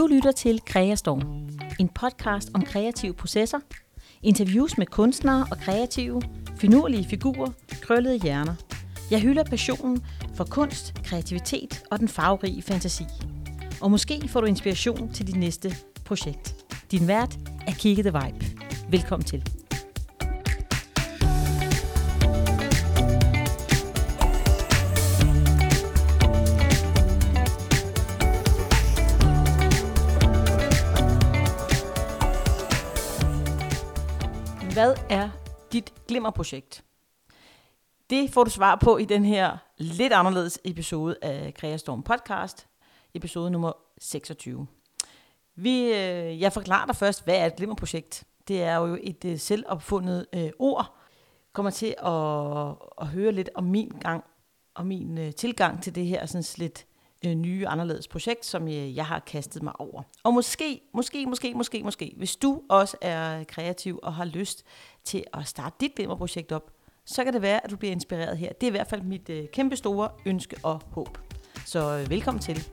Du lytter til Kreastorm, en podcast om kreative processer, interviews med kunstnere og kreative, finurlige figurer, krøllede hjerner. Jeg hylder passionen for kunst, kreativitet og den farverige fantasi. Og måske får du inspiration til dit næste projekt. Din vært er Kigge The Vibe. Velkommen til. Hvad er dit glimmerprojekt? Det får du svar på i den her lidt anderledes episode af Kreastorm Podcast, episode nummer 26. Vi, øh, jeg forklarer dig først, hvad er et glimmerprojekt? Det er jo et øh, selvopfundet øh, ord. Kommer til at, at høre lidt om min gang og min øh, tilgang til det her sådan lidt Øh, nye, anderledes projekt, som jeg, jeg har kastet mig over. Og måske, måske, måske, måske, måske, hvis du også er kreativ og har lyst til at starte dit glimmerprojekt op, så kan det være, at du bliver inspireret her. Det er i hvert fald mit øh, kæmpe store ønske og håb. Så øh, velkommen til.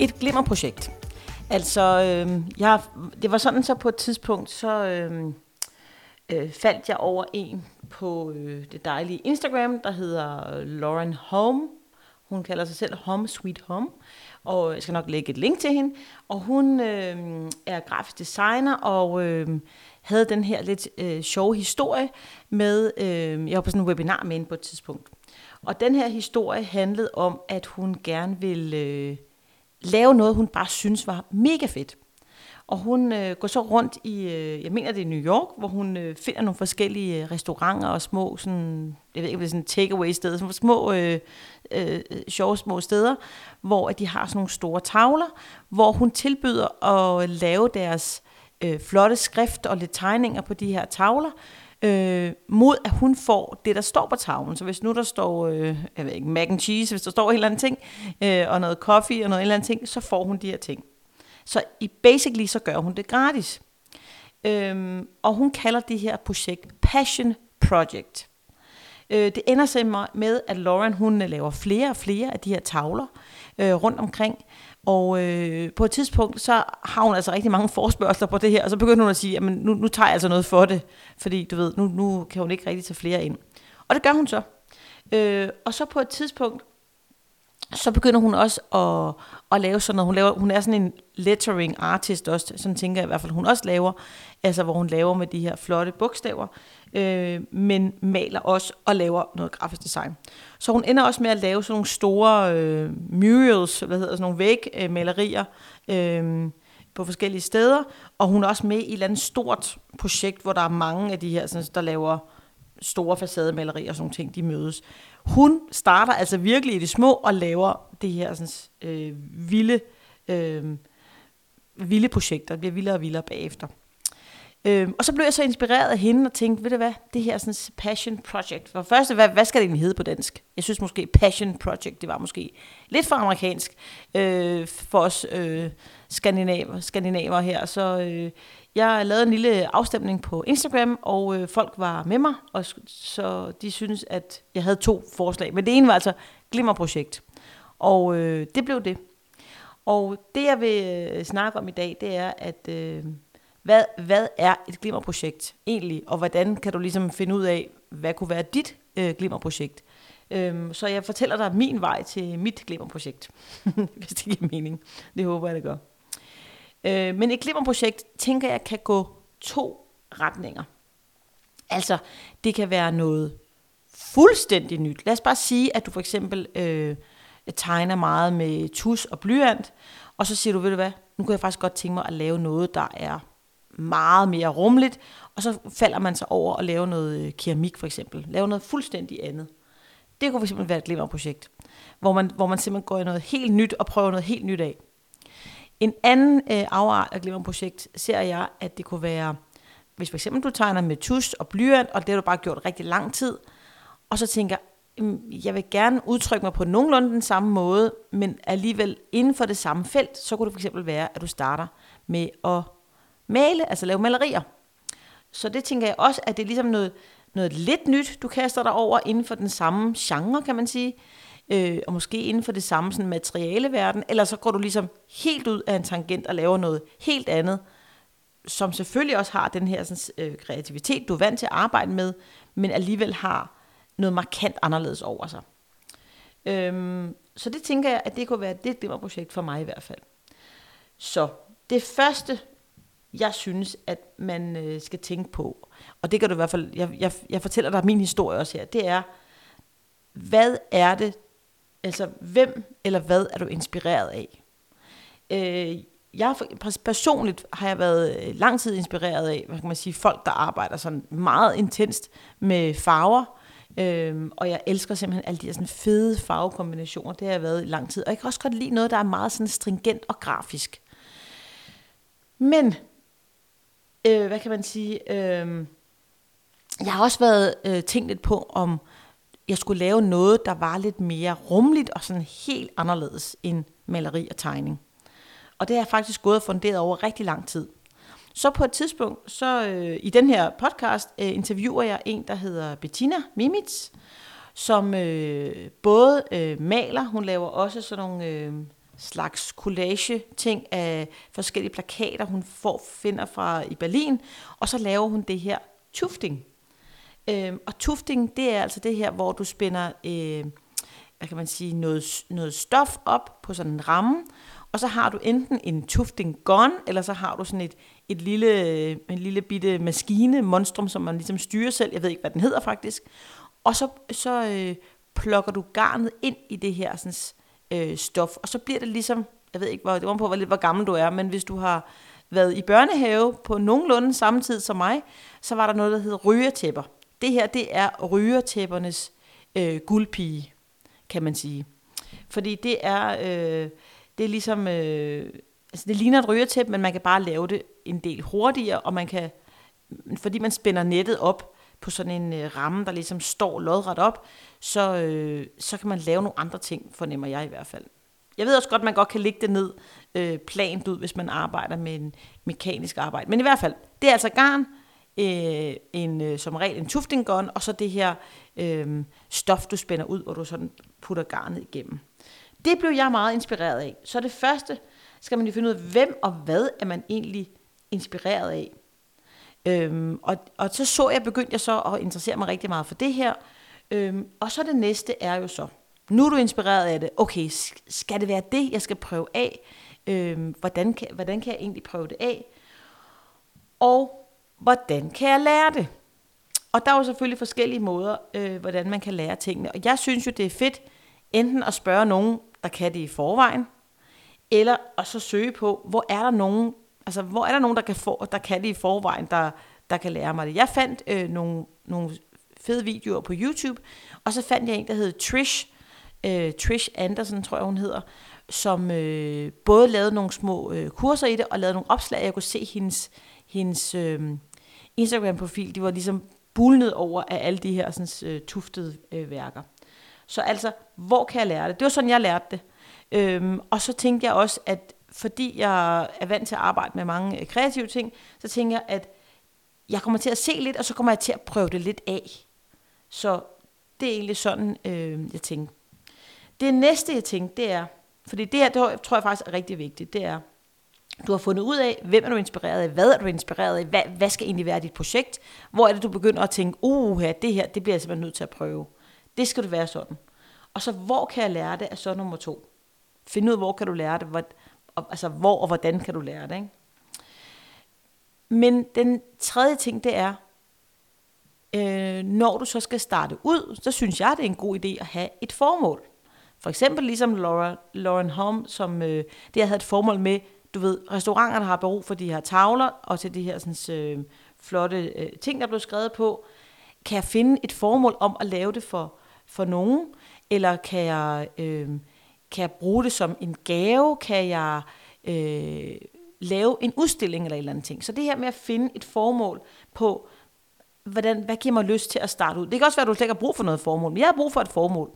Et glimmerprojekt. Altså, øh, jeg, det var sådan så på et tidspunkt, så øh, øh, faldt jeg over en på øh, det dejlige Instagram, der hedder øh, Lauren Home. Hun kalder sig selv Home Sweet Home, og jeg skal nok lægge et link til hende. Og hun øh, er grafisk designer, og øh, havde den her lidt øh, sjove historie med, øh, jeg var på sådan en webinar med hende på et tidspunkt. Og den her historie handlede om, at hun gerne ville... Øh, lave noget, hun bare synes var mega fedt. Og hun øh, går så rundt i, øh, jeg mener det er New York, hvor hun øh, finder nogle forskellige øh, restauranter og små, sådan, jeg ved ikke om det er sådan takeaway steder, sådan små, øh, øh, sjove små steder, hvor at de har sådan nogle store tavler, hvor hun tilbyder at lave deres øh, flotte skrift og lidt tegninger på de her tavler, øh, mod at hun får det, der står på tavlen. Så hvis nu der står, øh, jeg ved ikke, mac and cheese, hvis der står en eller anden ting, øh, og noget coffee og noget eller anden ting, så får hun de her ting. Så i basically så gør hun det gratis. Øhm, og hun kalder det her projekt Passion Project. Øh, det ender sig med, at Lauren hun laver flere og flere af de her tavler øh, rundt omkring, og øh, på et tidspunkt, så har hun altså rigtig mange forspørgseler på det her, og så begynder hun at sige, at nu, nu tager jeg altså noget for det, fordi du ved, nu, nu kan hun ikke rigtig tage flere ind. Og det gør hun så. Øh, og så på et tidspunkt, så begynder hun også at, at lave sådan noget. Hun, laver, hun er sådan en lettering artist også, sådan tænker jeg i hvert fald, hun også laver, altså hvor hun laver med de her flotte bogstaver, øh, men maler også og laver noget grafisk design. Så hun ender også med at lave sådan nogle store øh, murals, hvad hedder sådan nogle vægmalerier, øh, øh, på forskellige steder, og hun er også med i et eller andet stort projekt, hvor der er mange af de her, sådan, der laver store facademalerier og sådan nogle ting, de mødes. Hun starter altså virkelig i det små og laver det her sådan, øh, vilde, øh, vilde projekter. Det bliver vildere og vildere bagefter. Øhm, og så blev jeg så inspireret af hende og tænkte, ved du hvad, det her er sådan passion project. For først, hvad, hvad skal det egentlig hedde på dansk? Jeg synes måske passion project, det var måske lidt for amerikansk øh, for os øh, skandinaver, skandinaver her. Så øh, jeg lavede en lille afstemning på Instagram, og øh, folk var med mig, og så de synes, at jeg havde to forslag. Men det ene var altså glimmerprojekt, og øh, det blev det. Og det, jeg vil øh, snakke om i dag, det er, at... Øh, hvad, hvad er et glimmerprojekt egentlig, og hvordan kan du ligesom finde ud af, hvad kunne være dit øh, glimmerprojekt? Øhm, så jeg fortæller dig min vej til mit glimmerprojekt, hvis det giver mening. Det håber jeg, det gør. Øh, men et glimmerprojekt, tænker jeg, kan gå to retninger. Altså, det kan være noget fuldstændig nyt. Lad os bare sige, at du for eksempel øh, tegner meget med tus og blyant, og så siger du, ved du hvad, nu kunne jeg faktisk godt tænke mig at lave noget, der er meget mere rummeligt, og så falder man sig over at lave noget øh, keramik for eksempel. Lave noget fuldstændig andet. Det kunne fx være et glimmerprojekt, hvor man, hvor man simpelthen går i noget helt nyt og prøver noget helt nyt af. En anden øh, afart af glimmerprojekt ser jeg, at det kunne være, hvis for eksempel du tegner med tus og blyant, og det har du bare gjort rigtig lang tid, og så tænker, jeg vil gerne udtrykke mig på nogenlunde den samme måde, men alligevel inden for det samme felt, så kunne det for eksempel være, at du starter med at male, altså lave malerier. Så det tænker jeg også, at det er ligesom noget, noget lidt nyt, du kaster dig over inden for den samme genre, kan man sige, øh, og måske inden for det samme sådan, materialeverden, eller så går du ligesom helt ud af en tangent og laver noget helt andet, som selvfølgelig også har den her sådan, øh, kreativitet, du er vant til at arbejde med, men alligevel har noget markant anderledes over sig. Øhm, så det tænker jeg, at det kunne være det projekt for mig i hvert fald. Så det første, jeg synes, at man øh, skal tænke på, og det kan du i hvert fald, jeg, jeg, jeg fortæller dig min historie også her, det er, hvad er det, altså hvem eller hvad er du inspireret af? Øh, jeg personligt har jeg været øh, lang tid inspireret af, hvad kan man sige, folk, der arbejder sådan meget intenst med farver, Øhm, og jeg elsker simpelthen alle de her sådan fede farvekombinationer. Det har jeg været i lang tid. Og jeg kan også godt lide noget, der er meget sådan stringent og grafisk. Men, øh, hvad kan man sige? Øh, jeg har også været øh, tænkt lidt på, om jeg skulle lave noget, der var lidt mere rumligt og sådan helt anderledes end maleri og tegning. Og det har jeg faktisk gået og funderet over rigtig lang tid. Så på et tidspunkt, så øh, i den her podcast, øh, interviewer jeg en, der hedder Bettina Mimits, som øh, både øh, maler, hun laver også sådan nogle øh, slags collage ting af forskellige plakater, hun får, finder fra i Berlin, og så laver hun det her tufting. Øhm, og tufting, det er altså det her, hvor du spænder øh, hvad kan man sige, noget, noget stof op på sådan en ramme, og så har du enten en tufting gun, eller så har du sådan et, et lille, en lille bitte maskine, monstrum, som man ligesom styrer selv. Jeg ved ikke, hvad den hedder faktisk. Og så, så øh, plukker du garnet ind i det her sådan, øh, stof, og så bliver det ligesom, jeg ved ikke, hvor, det var på, hvor, lidt, hvor gammel du er, men hvis du har været i børnehave på nogenlunde samme tid som mig, så var der noget, der hed rygetæpper. Det her, det er rygetæppernes øh, guldpige, kan man sige. Fordi det er, øh, det er ligesom, øh, altså det ligner et rygetæppe, men man kan bare lave det en del hurtigere, og man kan, fordi man spænder nettet op på sådan en øh, ramme, der ligesom står lodret op, så, øh, så kan man lave nogle andre ting, fornemmer jeg i hvert fald. Jeg ved også godt, at man godt kan lægge det ned øh, plant ud, hvis man arbejder med en mekanisk arbejde. Men i hvert fald, det er altså garn, øh, en, øh, som regel en tufting gun, og så det her øh, stof, du spænder ud, hvor du sådan putter garnet igennem. Det blev jeg meget inspireret af. Så det første skal man jo finde ud af, hvem og hvad er man egentlig inspireret af. Øhm, og, og så så jeg, begyndte jeg så at interessere mig rigtig meget for det her. Øhm, og så det næste er jo så, nu er du inspireret af det, okay, skal det være det, jeg skal prøve af? Øhm, hvordan, kan, hvordan kan jeg egentlig prøve det af? Og hvordan kan jeg lære det? Og der er jo selvfølgelig forskellige måder, øh, hvordan man kan lære tingene. Og jeg synes jo, det er fedt enten at spørge nogen, der kan det i forvejen, eller at så søge på, hvor er der nogen, altså hvor er der nogen, der kan, få, der kan det i forvejen, der, der kan lære mig det. Jeg fandt øh, nogle, nogle fede videoer på YouTube, og så fandt jeg en, der hed Trish, øh, Trish Anderson, tror jeg hun hedder, som øh, både lavede nogle små øh, kurser i det, og lavede nogle opslag. Jeg kunne se hendes, hendes øh, Instagram-profil, de var ligesom bulnet over af alle de her sådan, øh, tuftede øh, værker. Så altså, hvor kan jeg lære det? Det var sådan, jeg lærte det. Øhm, og så tænkte jeg også, at fordi jeg er vant til at arbejde med mange øh, kreative ting, så tænker jeg, at jeg kommer til at se lidt, og så kommer jeg til at prøve det lidt af. Så det er egentlig sådan, øh, jeg tænker. Det næste, jeg tænkte, det er, fordi det her, det tror jeg faktisk er rigtig vigtigt, det er, du har fundet ud af, hvem er du inspireret af, hvad er du inspireret af, hvad, hvad skal egentlig være dit projekt, hvor er det, du begynder at tænke, uh, det her, det bliver jeg simpelthen nødt til at prøve. Det skal du være sådan. Og så, hvor kan jeg lære det, er så nummer to. Find ud, hvor kan du lære det, og, altså hvor og hvordan kan du lære det. Ikke? Men den tredje ting, det er, øh, når du så skal starte ud, så synes jeg, det er en god idé at have et formål. For eksempel ligesom Laura, Lauren Hom, som øh, det havde et formål med, du ved, restauranterne har brug for de her tavler, og til de her sådan, øh, flotte øh, ting, der blev skrevet på. Kan jeg finde et formål om at lave det for, for nogen, eller kan jeg, øh, kan jeg bruge det som en gave? Kan jeg øh, lave en udstilling eller et eller andet ting? Så det her med at finde et formål på, hvordan, hvad giver mig lyst til at starte ud? Det kan også være, at du slet ikke har brug for noget formål, men jeg har brug for et formål.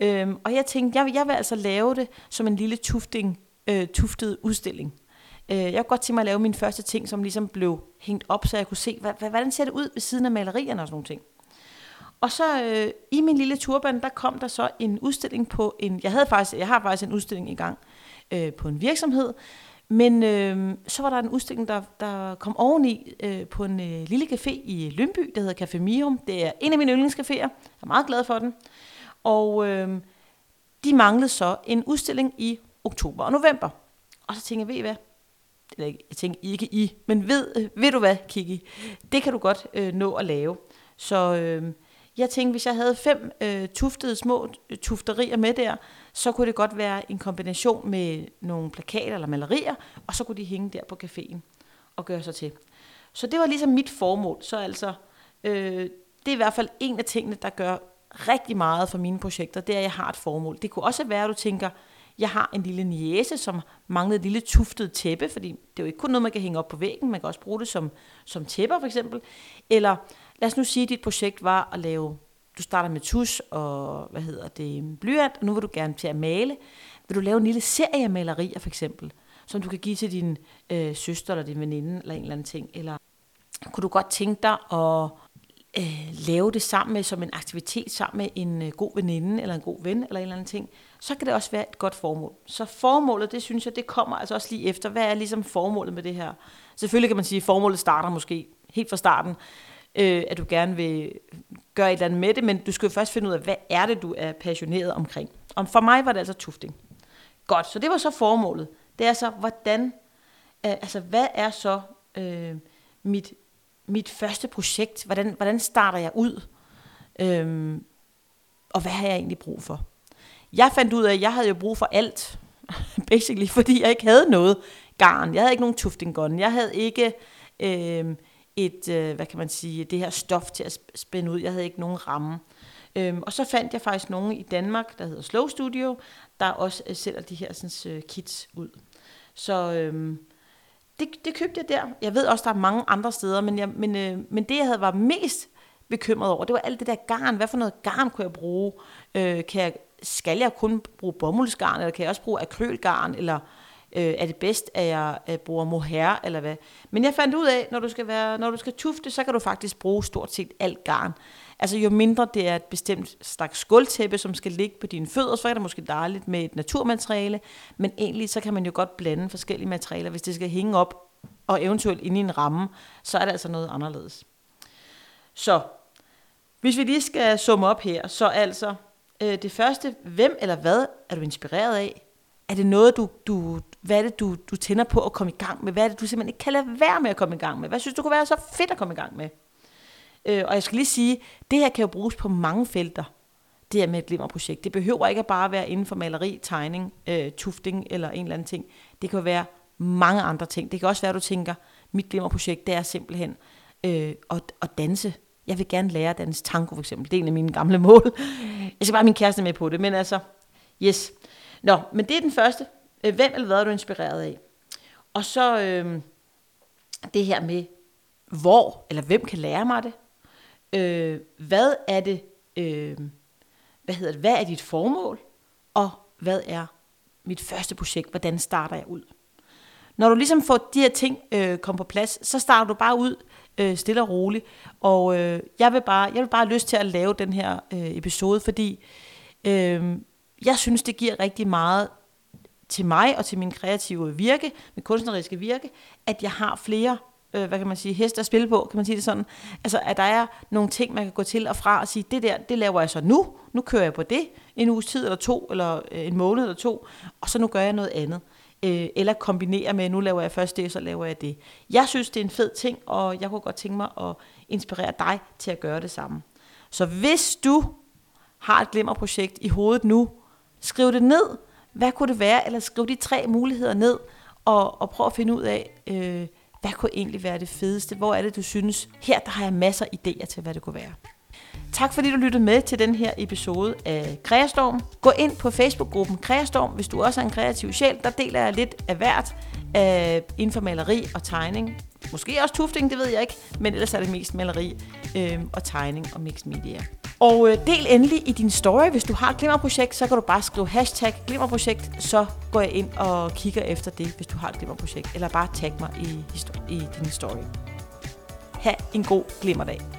Øhm, og jeg tænkte, jeg, jeg vil altså lave det som en lille tufting, øh, tuftet udstilling. Øh, jeg kunne godt tænke mig at lave min første ting, som ligesom blev hængt op, så jeg kunne se, hvad, hvordan ser det ud ved siden af malerierne og sådan nogle ting. Og så øh, i min lille turban, der kom der så en udstilling på en, jeg havde faktisk, jeg har faktisk en udstilling i gang øh, på en virksomhed, men øh, så var der en udstilling, der, der kom oveni øh, på en øh, lille café i Lønby, der hedder Café Mium. Det er en af mine yndlingscaféer. Jeg er meget glad for den. Og øh, de manglede så en udstilling i oktober og november. Og så tænkte jeg, ved I hvad? Eller jeg tænkte ikke I, men ved, øh, ved du hvad, Kiki? Det kan du godt øh, nå at lave. Så øh, jeg tænkte, hvis jeg havde fem øh, tuftede små øh, tufterier med der, så kunne det godt være en kombination med nogle plakater eller malerier, og så kunne de hænge der på caféen og gøre sig til. Så det var ligesom mit formål. Så altså, øh, det er i hvert fald en af tingene, der gør rigtig meget for mine projekter, det er, at jeg har et formål. Det kunne også være, at du tænker, jeg har en lille niese, som manglede et lille tuftet tæppe, fordi det er jo ikke kun noget, man kan hænge op på væggen, man kan også bruge det som, som tæpper for eksempel. Eller lad os nu sige, at dit projekt var at lave, du starter med tus og, hvad hedder det, blyant, og nu vil du gerne til at male. Vil du lave en lille serie af malerier for eksempel, som du kan give til din øh, søster eller din veninde eller en eller anden ting, eller kunne du godt tænke dig at øh, lave det sammen med som en aktivitet sammen med en øh, god veninde eller en god ven eller en eller anden ting, så kan det også være et godt formål. Så formålet, det synes jeg, det kommer altså også lige efter. Hvad er ligesom formålet med det her? Selvfølgelig kan man sige, at formålet starter måske helt fra starten, øh, at du gerne vil gøre et eller andet med det, men du skal jo først finde ud af, hvad er det, du er passioneret omkring. Og for mig var det altså tufting. Godt, så det var så formålet. Det er så, hvordan, øh, altså hvad er så øh, mit mit første projekt, hvordan, hvordan starter jeg ud, Øh, og hvad har jeg egentlig brug for? Jeg fandt ud af, at jeg havde jo brug for alt, basically, fordi jeg ikke havde noget garn. Jeg havde ikke nogen tufting gun. Jeg havde ikke øh, et, øh, hvad kan man sige, det her stof til at spænde ud. Jeg havde ikke nogen ramme. Øhm, og så fandt jeg faktisk nogen i Danmark, der hedder Slow Studio, der også øh, sælger de her sådan, øh, kits ud. Så øhm, det, det købte jeg der. Jeg ved også, der er mange andre steder, men, jeg, men, øh, men det, jeg havde var mest bekymret over, det var alt det der garn. Hvad for noget garn kunne jeg bruge? Øh, kan jeg, skal jeg kun bruge bomuldsgarn, eller kan jeg også bruge akrylgarn, eller øh, er det bedst, at jeg øh, bruger mohair, eller hvad? Men jeg fandt ud af, når du skal, være, når du skal tufte, så kan du faktisk bruge stort set alt garn. Altså jo mindre det er et bestemt slags gulvtæppe, som skal ligge på dine fødder, så er det måske dejligt med et naturmateriale, men egentlig så kan man jo godt blande forskellige materialer. Hvis det skal hænge op og eventuelt ind i en ramme, så er det altså noget anderledes. Så hvis vi lige skal summe op her, så altså øh, det første, hvem eller hvad er du inspireret af? Er det noget, du, du, hvad er det, du, du tænder på at komme i gang med? Hvad er det, du simpelthen ikke kan lade være med at komme i gang med? Hvad synes du kunne være så fedt at komme i gang med? Øh, og jeg skal lige sige, det her kan jo bruges på mange felter, det her med et glimmerprojekt. Det behøver ikke at bare være inden for maleri, tegning, øh, tufting eller en eller anden ting. Det kan være mange andre ting. Det kan også være, at du tænker, mit glimmerprojekt, det er simpelthen øh, at, at danse. Jeg vil gerne lære at danse tango, for eksempel. Det er en af mine gamle mål. Jeg skal bare have min kæreste med på det, men altså, yes. Nå, men det er den første. Øh, hvem eller hvad er du inspireret af? Og så øh, det her med, hvor eller hvem kan lære mig det? øh, hvad er det, øh, hvad hedder det, hvad er dit formål, og hvad er mit første projekt, hvordan starter jeg ud? Når du ligesom får de her ting øh, kommet på plads, så starter du bare ud øh, stille og roligt. Og øh, jeg vil bare, jeg vil bare have lyst til at lave den her øh, episode, fordi øh, jeg synes, det giver rigtig meget til mig og til min kreative virke, min kunstneriske virke, at jeg har flere øh, hvad kan man sige, hest at spille på, kan man sige det sådan. Altså, at der er nogle ting, man kan gå til og fra og sige, det der, det laver jeg så nu, nu kører jeg på det, en uges tid eller to, eller øh, en måned eller to, og så nu gør jeg noget andet. Øh, eller kombinere med, nu laver jeg først det, så laver jeg det. Jeg synes, det er en fed ting, og jeg kunne godt tænke mig at inspirere dig til at gøre det samme. Så hvis du har et glimmerprojekt i hovedet nu, skriv det ned. Hvad kunne det være? Eller skriv de tre muligheder ned, og, og prøv at finde ud af, øh, hvad kunne egentlig være det fedeste? Hvor er det, du synes, her der har jeg masser af idéer til, hvad det kunne være. Tak fordi du lyttede med til den her episode af Kreastorm. Gå ind på Facebook-gruppen Kreastorm, hvis du også er en kreativ sjæl. Der deler jeg lidt af hvert øh, inden for maleri og tegning. Måske også tufting, det ved jeg ikke, men ellers er det mest maleri øh, og tegning og mixed media. Og øh, del endelig i din story, hvis du har et glimmerprojekt, så kan du bare skrive hashtag glimmerprojekt, så går jeg ind og kigger efter det, hvis du har et glimmerprojekt, eller bare tag mig i, i din story. Ha' en god glimmerdag.